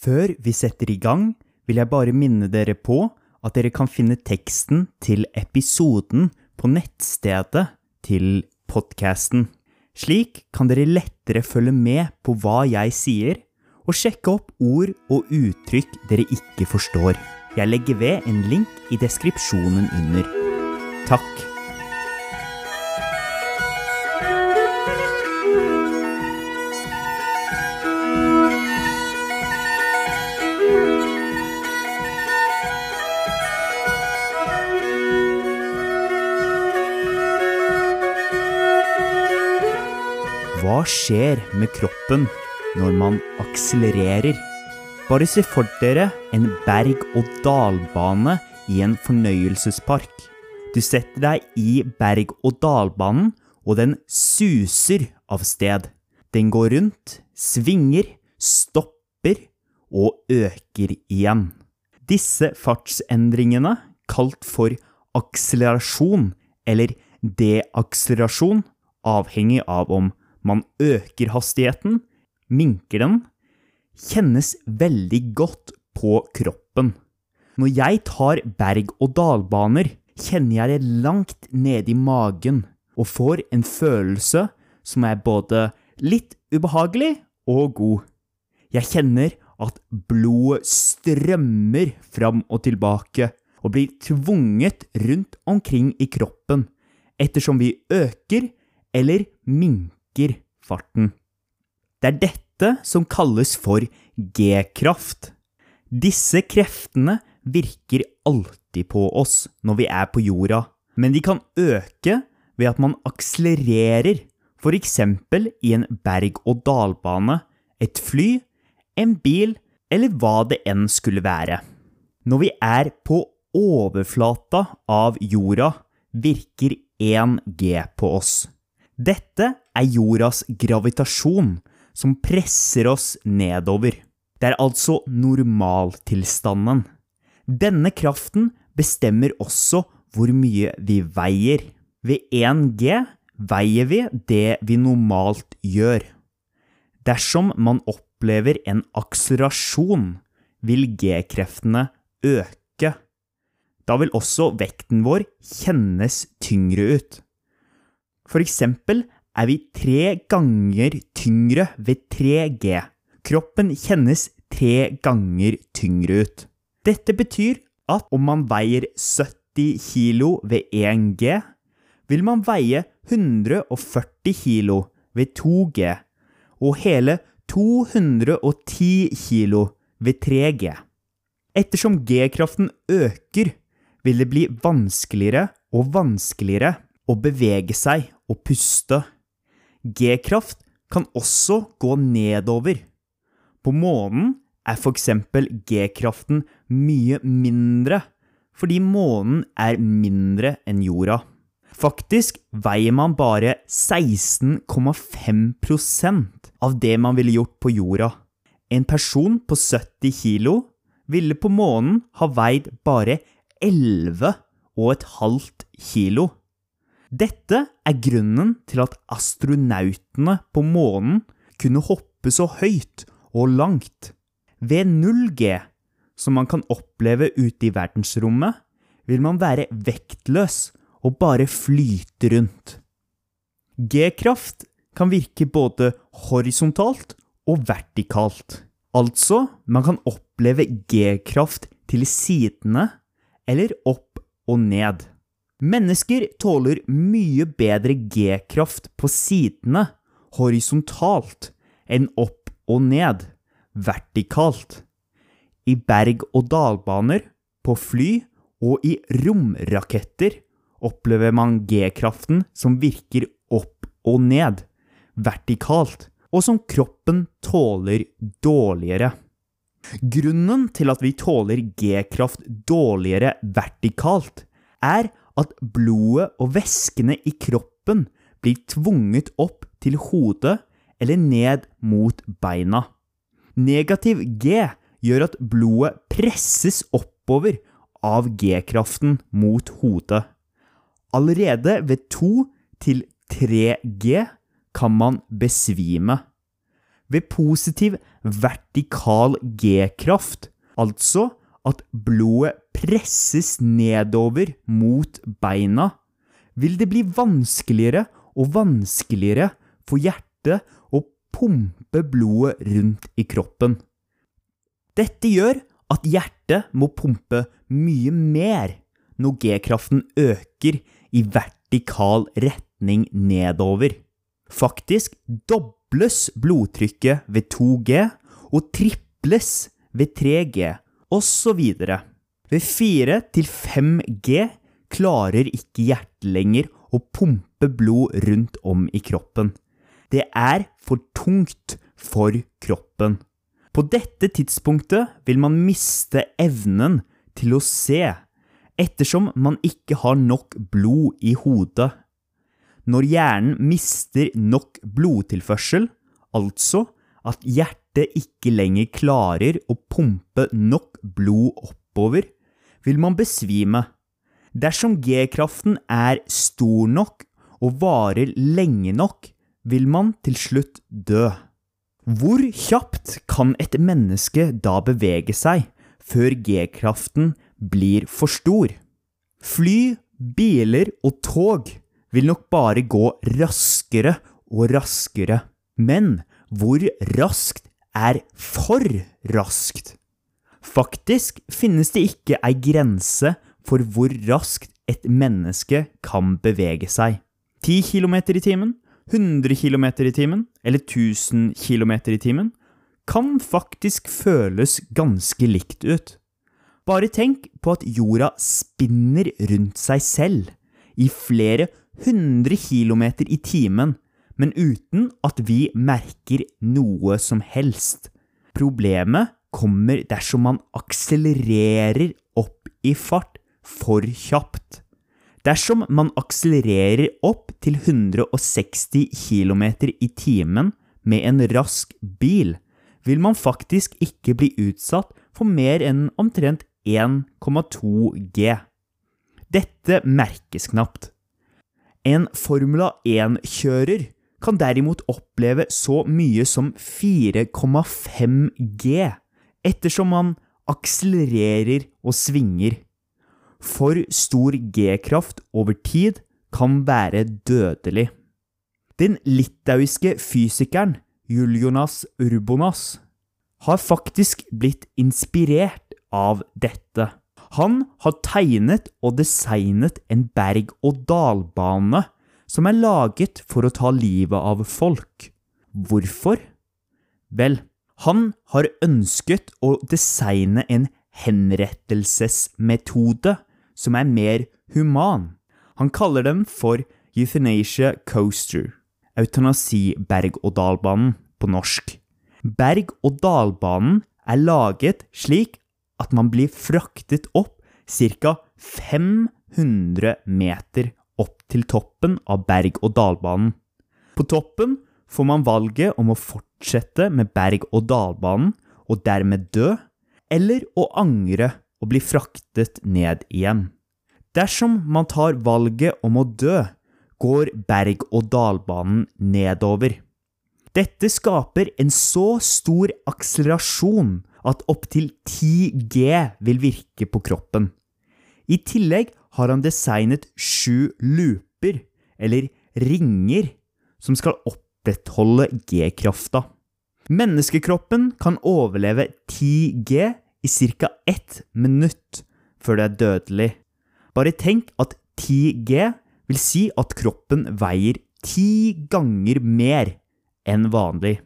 Før vi setter i gang, vil jeg bare minne dere på at dere kan finne teksten til episoden på nettstedet til podkasten. Slik kan dere lettere følge med på hva jeg sier, og sjekke opp ord og uttrykk dere ikke forstår. Jeg legger ved en link i deskripsjonen under. Takk. Hva skjer med kroppen når man akselererer? Bare se for dere en berg-og-dal-bane i en fornøyelsespark. Du setter deg i berg-og-dal-banen, og den suser av sted. Den går rundt, svinger, stopper og øker igjen. Disse fartsendringene, kalt for akselerasjon eller deakselerasjon, avhengig av om man øker hastigheten, minker den, kjennes veldig godt på kroppen. Når jeg tar berg-og-dal-baner, kjenner jeg det langt nede i magen og får en følelse som er både litt ubehagelig og god. Jeg kjenner at blodet strømmer fram og tilbake og blir tvunget rundt omkring i kroppen ettersom vi øker eller minker farten. Det er dette som kalles for G-kraft. Disse kreftene virker alltid på oss når vi er på jorda, men de kan øke ved at man akselererer, f.eks. i en berg-og-dal-bane, et fly, en bil eller hva det enn skulle være. Når vi er på overflata av jorda, virker 1G på oss. Dette er jordas gravitasjon som presser oss nedover. Det er altså normaltilstanden. Denne kraften bestemmer også hvor mye vi veier. Ved 1G veier vi det vi normalt gjør. Dersom man opplever en akselerasjon, vil G-kreftene øke. Da vil også vekten vår kjennes tyngre ut. For eksempel er vi tre ganger tyngre ved 3G. Kroppen kjennes tre ganger tyngre ut. Dette betyr at om man veier 70 kilo ved 1G, vil man veie 140 kilo ved 2G og hele 210 kilo ved 3G. Ettersom G-kraften øker, vil det bli vanskeligere og vanskeligere å bevege seg og puste. G-kraft kan også gå nedover. På månen er f.eks. G-kraften mye mindre, fordi månen er mindre enn jorda. Faktisk veier man bare 16,5% av det man ville gjort på jorda. En person på 70 kilo ville på månen ha veid bare 11,5 kilo. Dette er grunnen til at astronautene på månen kunne hoppe så høyt og langt. Ved 0G, som man kan oppleve ute i verdensrommet, vil man være vektløs og bare flyte rundt. G-kraft kan virke både horisontalt og vertikalt. Altså, man kan oppleve G-kraft til sidene eller opp og ned. Mennesker tåler mye bedre G-kraft på sidene, horisontalt, enn opp og ned, vertikalt. I berg-og-dal-baner, på fly og i romraketter opplever man G-kraften som virker opp og ned, vertikalt, og som kroppen tåler dårligere. Grunnen til at vi tåler G-kraft dårligere vertikalt, er at blodet og væskene i kroppen blir tvunget opp til hodet eller ned mot beina. Negativ G gjør at blodet presses oppover av G-kraften mot hodet. Allerede ved 2 3G kan man besvime. Ved positiv vertikal G-kraft, altså at blodet presses nedover mot beina, vil det bli vanskeligere og vanskeligere for hjertet å pumpe blodet rundt i kroppen. Dette gjør at hjertet må pumpe mye mer når G-kraften øker i vertikal retning nedover. Faktisk dobles blodtrykket ved 2G og triples ved 3G, osv. Ved 4 til 5G klarer ikke hjertet lenger å pumpe blod rundt om i kroppen. Det er for tungt for kroppen. På dette tidspunktet vil man miste evnen til å se, ettersom man ikke har nok blod i hodet. Når hjernen mister nok blodtilførsel, altså at hjertet ikke lenger klarer å pumpe nok blod oppover, vil man besvime. Dersom G-kraften er stor nok og varer lenge nok, vil man til slutt dø. Hvor kjapt kan et menneske da bevege seg før G-kraften blir for stor? Fly, biler og tog vil nok bare gå raskere og raskere. Men hvor raskt er for raskt? Faktisk finnes det ikke ei grense for hvor raskt et menneske kan bevege seg. 10 km i timen, 100 km i timen eller 1000 km i timen kan faktisk føles ganske likt ut. Bare tenk på at jorda spinner rundt seg selv i flere hundre kilometer i timen, men uten at vi merker noe som helst. Problemet kommer dersom man akselererer opp i fart for kjapt. Dersom man akselererer opp til 160 km i timen med en rask bil, vil man faktisk ikke bli utsatt for mer enn omtrent 1,2 G. Dette merkes knapt. En Formula 1-kjører kan derimot oppleve så mye som 4,5 G, ettersom man akselererer og svinger. For stor G-kraft over tid kan være dødelig. Den litauiske fysikeren Juljonas Urbonas har faktisk blitt inspirert av dette. Han har tegnet og designet en berg-og-dal-bane som er laget for å ta livet av folk. Hvorfor? Vel, han har ønsket å designe en henrettelsesmetode som er mer human. Han kaller dem for Euthanasia Coaster, eutanasi-berg-og-dal-banen på norsk. Berg-og-dal-banen er laget slik at man blir fraktet opp ca. 500 meter opp til toppen av berg-og-dal-banen. På toppen får man valget om å fortsette med berg-og-dal-banen og dermed dø, eller å angre og bli fraktet ned igjen. Dersom man tar valget om å dø, går berg-og-dal-banen nedover. Dette skaper en så stor akselerasjon at opptil 10 G vil virke på kroppen. I tillegg har han designet sju looper, eller ringer, som skal opprettholde G-krafta. Menneskekroppen kan overleve 10 G i ca. ett minutt før det er dødelig. Bare tenk at 10 G vil si at kroppen veier ti ganger mer enn vanlig.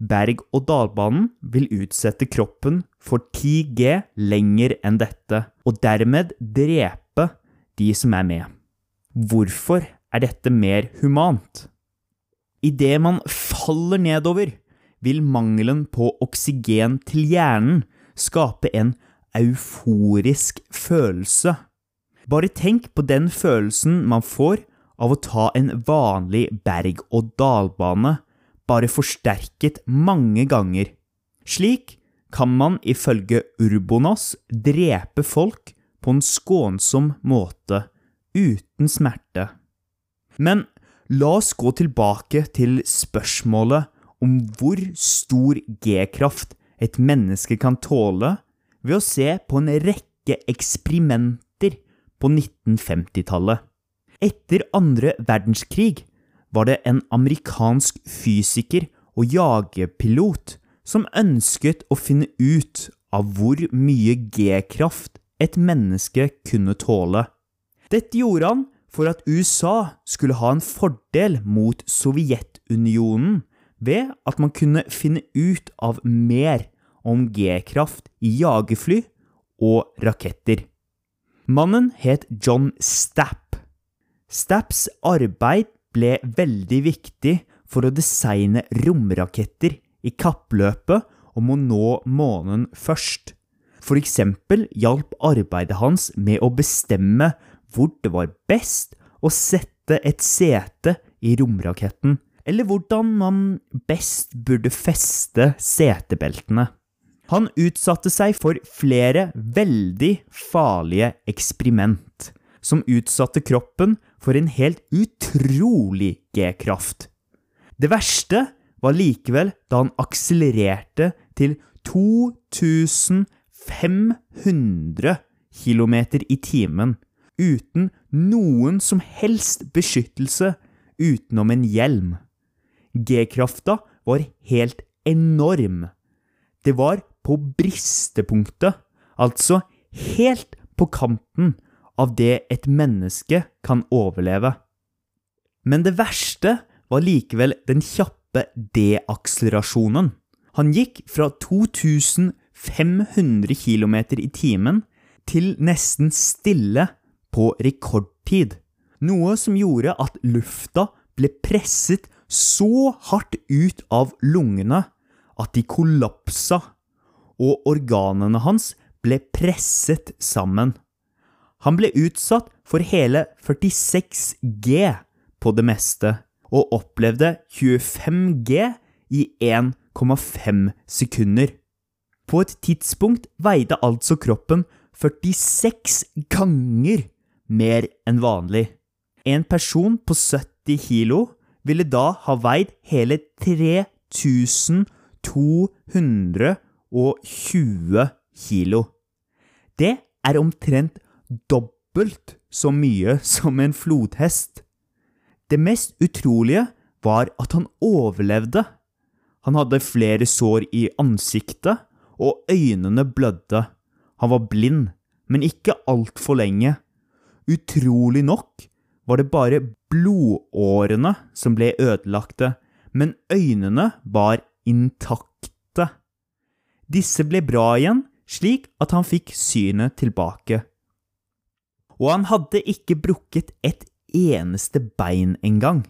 Berg-og-dal-banen vil utsette kroppen for 10 G lenger enn dette, og dermed drepe de som er med. Hvorfor er dette mer humant? Idet man faller nedover, vil mangelen på oksygen til hjernen skape en euforisk følelse. Bare tenk på den følelsen man får av å ta en vanlig berg-og-dal-bane, bare forsterket mange ganger. Slik kan man ifølge Urbonas drepe folk på en skånsom måte, uten smerte. Men la oss gå tilbake til spørsmålet om hvor stor G-kraft et menneske kan tåle ved å se på en rekke eksperimenter på 1950-tallet. Etter andre verdenskrig var det en amerikansk fysiker og jagerpilot som ønsket å finne ut av hvor mye G-kraft et menneske kunne tåle. Dette gjorde han for at USA skulle ha en fordel mot Sovjetunionen ved at man kunne finne ut av mer om G-kraft i jagerfly og raketter. Mannen het John Stapp. Stapps arbeid ble veldig viktig for å designe romraketter i kappløpet om å nå månen først. For eksempel hjalp arbeidet hans med å bestemme hvor det var best å sette et sete i romraketten, eller hvordan man best burde feste setebeltene. Han utsatte seg for flere veldig farlige eksperiment, som utsatte kroppen for en helt utrolig G-kraft. Det verste var likevel da han akselererte til 2500 km i timen uten noen som helst beskyttelse utenom en hjelm. G-krafta var helt enorm. Det var på bristepunktet, altså helt på kanten av det et menneske kan overleve. Men det verste var likevel den kjappe deakselerasjonen. Han gikk fra 2500 km i timen til nesten stille på rekordtid. Noe som gjorde at lufta ble presset så hardt ut av lungene at de kollapsa, og organene hans ble presset sammen. Han ble utsatt for hele 46 G på det meste, og opplevde 25 G i 1,5 sekunder. På et tidspunkt veide altså kroppen 46 ganger mer enn vanlig. En person på 70 kilo ville da ha veid hele 3220 kilo. Det er omtrent dobbelt så mye som en flodhest. Det mest utrolige var at han overlevde. Han hadde flere sår i ansiktet, og øynene blødde. Han var blind, men ikke altfor lenge. Utrolig nok var det bare blodårene som ble ødelagte, men øynene var intakte. Disse ble bra igjen, slik at han fikk synet tilbake. Og han hadde ikke brukket et eneste bein engang.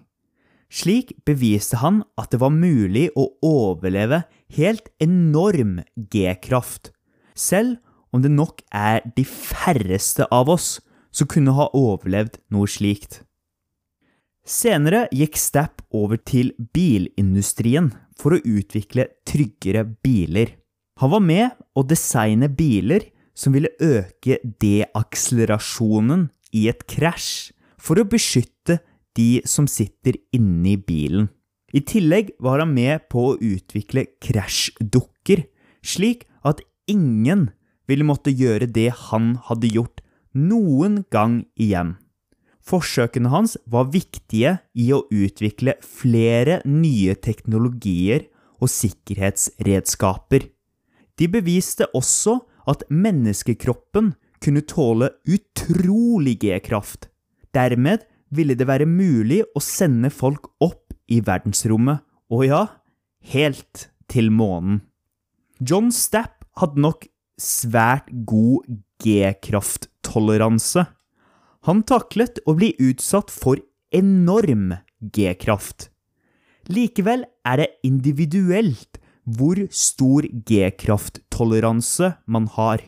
Slik beviste han at det var mulig å overleve helt enorm G-kraft, selv om det nok er de færreste av oss som kunne ha overlevd noe slikt. Senere gikk Stapp over til bilindustrien for å utvikle tryggere biler. Han var med å designe biler som ville øke deakselerasjonen i et krasj, for å beskytte de som sitter inni bilen. I tillegg var han med på å utvikle krasjdukker, slik at ingen ville måtte gjøre det han hadde gjort noen gang igjen. Forsøkene hans var viktige i å utvikle flere nye teknologier og sikkerhetsredskaper. De beviste også at menneskekroppen kunne tåle utrolig G-kraft. Dermed ville det være mulig å sende folk opp i verdensrommet, og ja, helt til månen. John Stapp hadde nok svært god G-krafttoleranse. Han taklet å bli utsatt for enorm G-kraft. Likevel er det individuelt hvor stor G-krafttoleranse man har.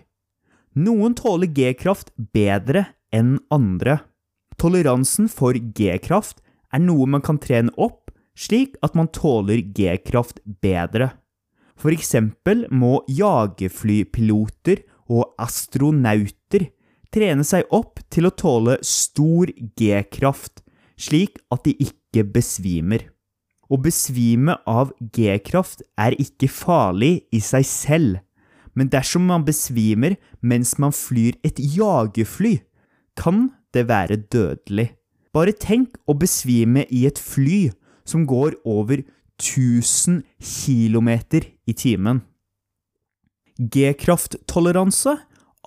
Noen tåler G-kraft bedre enn andre. Toleransen for G-kraft er noe man kan trene opp slik at man tåler G-kraft bedre. For eksempel må jagerflypiloter og astronauter trene seg opp til å tåle stor G-kraft, slik at de ikke besvimer. Å besvime av G-kraft er ikke farlig i seg selv, men dersom man besvimer mens man flyr et jagerfly, kan det være dødelig. Bare tenk å besvime i et fly som går over 1000 km i timen. G-krafttoleranse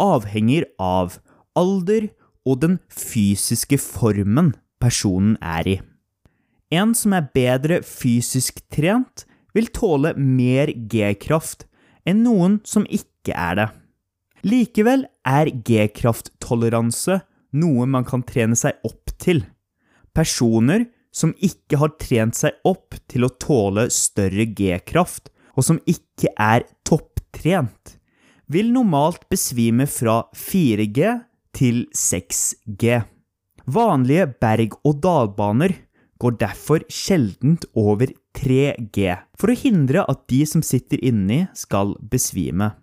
avhenger av alder og den fysiske formen personen er i. En som er bedre fysisk trent, vil tåle mer G-kraft enn noen som ikke er det. Likevel er G-krafttoleranse noe man kan trene seg opp til. Personer som ikke har trent seg opp til å tåle større G-kraft, og som ikke er topptrent, vil normalt besvime fra 4G til 6G. Vanlige berg-og-dal-baner går derfor sjeldent over 3G, for å hindre at de som sitter inni, skal besvime.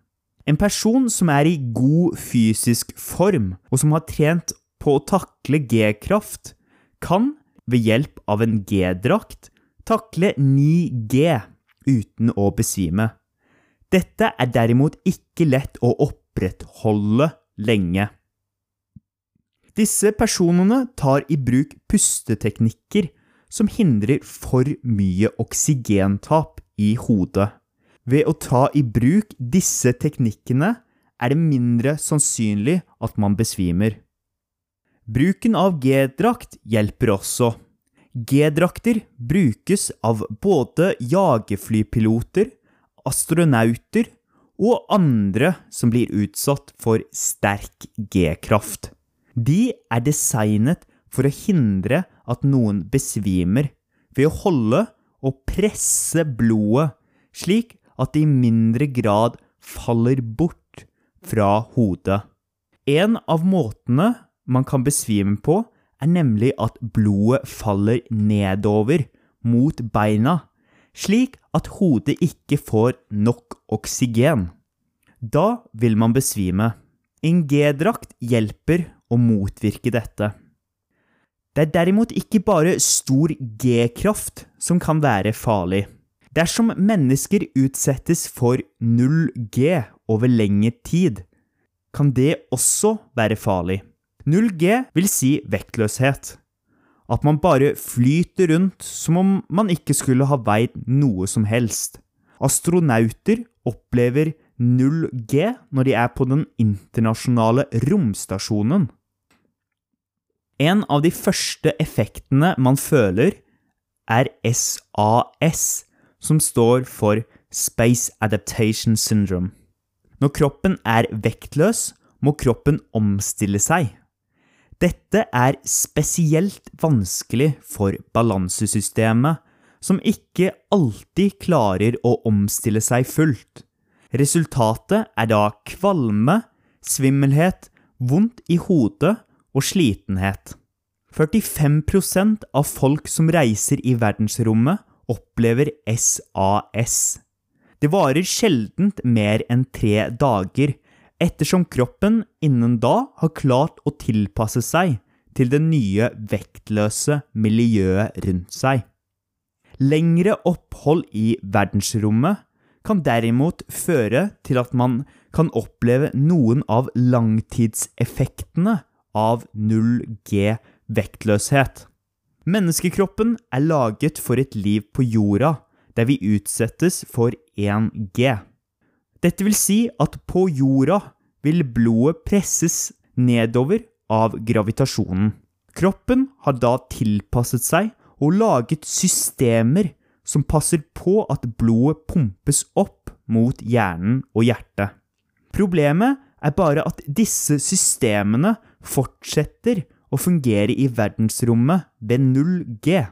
En person som er i god fysisk form, og som har trent på å takle G-kraft, kan ved hjelp av en G-drakt takle 9G uten å besvime. Dette er derimot ikke lett å opprettholde lenge. Disse personene tar i bruk pusteteknikker som hindrer for mye oksygentap i hodet. Ved å ta i bruk disse teknikkene er det mindre sannsynlig at man besvimer. Bruken av G-drakt hjelper også. G-drakter brukes av både jagerflypiloter, astronauter og andre som blir utsatt for sterk G-kraft. De er designet for å hindre at noen besvimer, ved å holde og presse blodet slik at det i mindre grad faller bort fra hodet. En av måtene man kan besvime på, er nemlig at blodet faller nedover mot beina, slik at hodet ikke får nok oksygen. Da vil man besvime. En G-drakt hjelper å motvirke dette. Det er derimot ikke bare stor G-kraft som kan være farlig. Dersom mennesker utsettes for 0G over lengre tid, kan det også være farlig. 0G vil si vektløshet. At man bare flyter rundt som om man ikke skulle ha veid noe som helst. Astronauter opplever 0G når de er på den internasjonale romstasjonen. En av de første effektene man føler, er SAS, som står for Space Adaptation Syndrome. Når kroppen er vektløs, må kroppen omstille seg. Dette er spesielt vanskelig for balansesystemet, som ikke alltid klarer å omstille seg fullt. Resultatet er da kvalme, svimmelhet, vondt i hodet og slitenhet. 45% av folk som reiser i verdensrommet, opplever SAS. Det varer sjeldent mer enn tre dager, ettersom kroppen innen da har klart å tilpasse seg til det nye vektløse miljøet rundt seg. Lengre opphold i verdensrommet kan derimot føre til at man kan oppleve noen av langtidseffektene av 0G vektløshet. Menneskekroppen er laget for et liv på jorda, der vi utsettes for 1G. Dette vil si at på jorda vil blodet presses nedover av gravitasjonen. Kroppen har da tilpasset seg og laget systemer som passer på at blodet pumpes opp mot hjernen og hjertet. Problemet er bare at disse systemene fortsetter å fungere i verdensrommet ved 0G.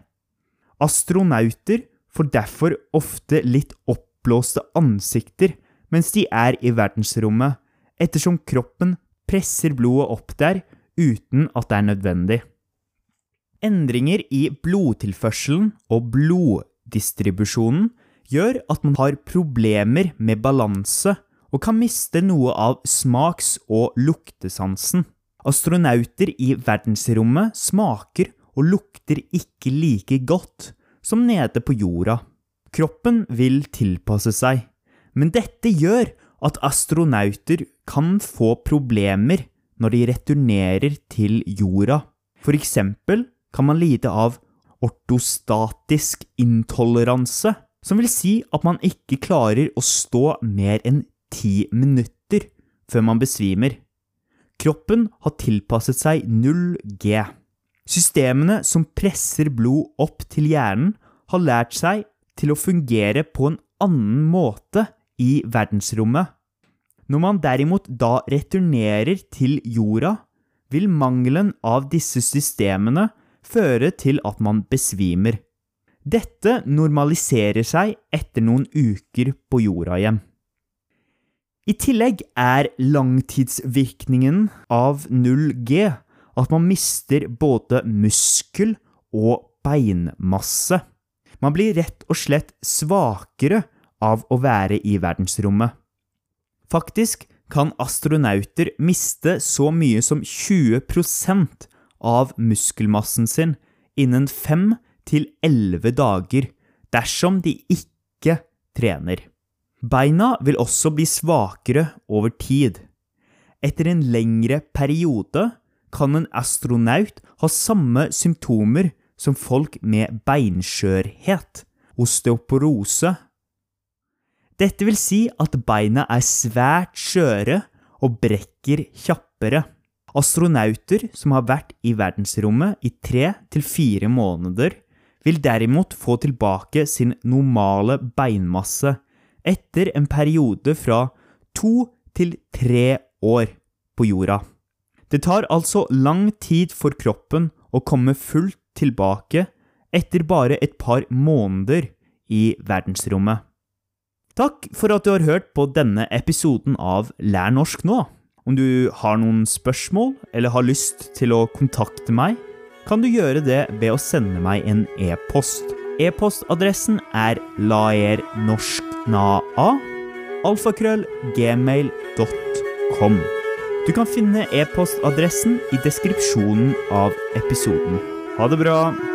Astronauter får derfor ofte litt oppblåste ansikter mens de er i verdensrommet, ettersom kroppen presser blodet opp der uten at det er nødvendig. Endringer i blodtilførselen og bloddistribusjonen gjør at man har problemer med balanse og kan miste noe av smaks- og luktesansen. Astronauter i verdensrommet smaker og lukter ikke like godt som nede på jorda. Kroppen vil tilpasse seg, men dette gjør at astronauter kan få problemer når de returnerer til jorda. For eksempel kan man lide av ortostatisk intoleranse, som vil si at man ikke klarer å stå mer enn ti minutter før man besvimer. Kroppen har tilpasset seg 0G. Systemene som presser blod opp til hjernen, har lært seg til å fungere på en annen måte i verdensrommet. Når man derimot da returnerer til jorda, vil mangelen av disse systemene føre til at man besvimer. Dette normaliserer seg etter noen uker på jorda igjen. I tillegg er langtidsvirkningen av 0G at man mister både muskel og beinmasse. Man blir rett og slett svakere av å være i verdensrommet. Faktisk kan astronauter miste så mye som 20 av muskelmassen sin innen 5 til 11 dager dersom de ikke trener. Beina vil også bli svakere over tid. Etter en lengre periode kan en astronaut ha samme symptomer som folk med beinskjørhet, osteoporose. Dette vil si at beina er svært skjøre og brekker kjappere. Astronauter som har vært i verdensrommet i tre til fire måneder, vil derimot få tilbake sin normale beinmasse etter en periode fra to til tre år på jorda. Det tar altså lang tid for kroppen å komme fullt tilbake etter bare et par måneder i verdensrommet. Takk for at du har hørt på denne episoden av Lær norsk nå. Om du har noen spørsmål eller har lyst til å kontakte meg, kan du gjøre det ved å sende meg en e-post. E-postadressen er laernorsknaa alfakrøllgmail.com. Du kan finne e-postadressen i deskripsjonen av episoden. Ha det bra!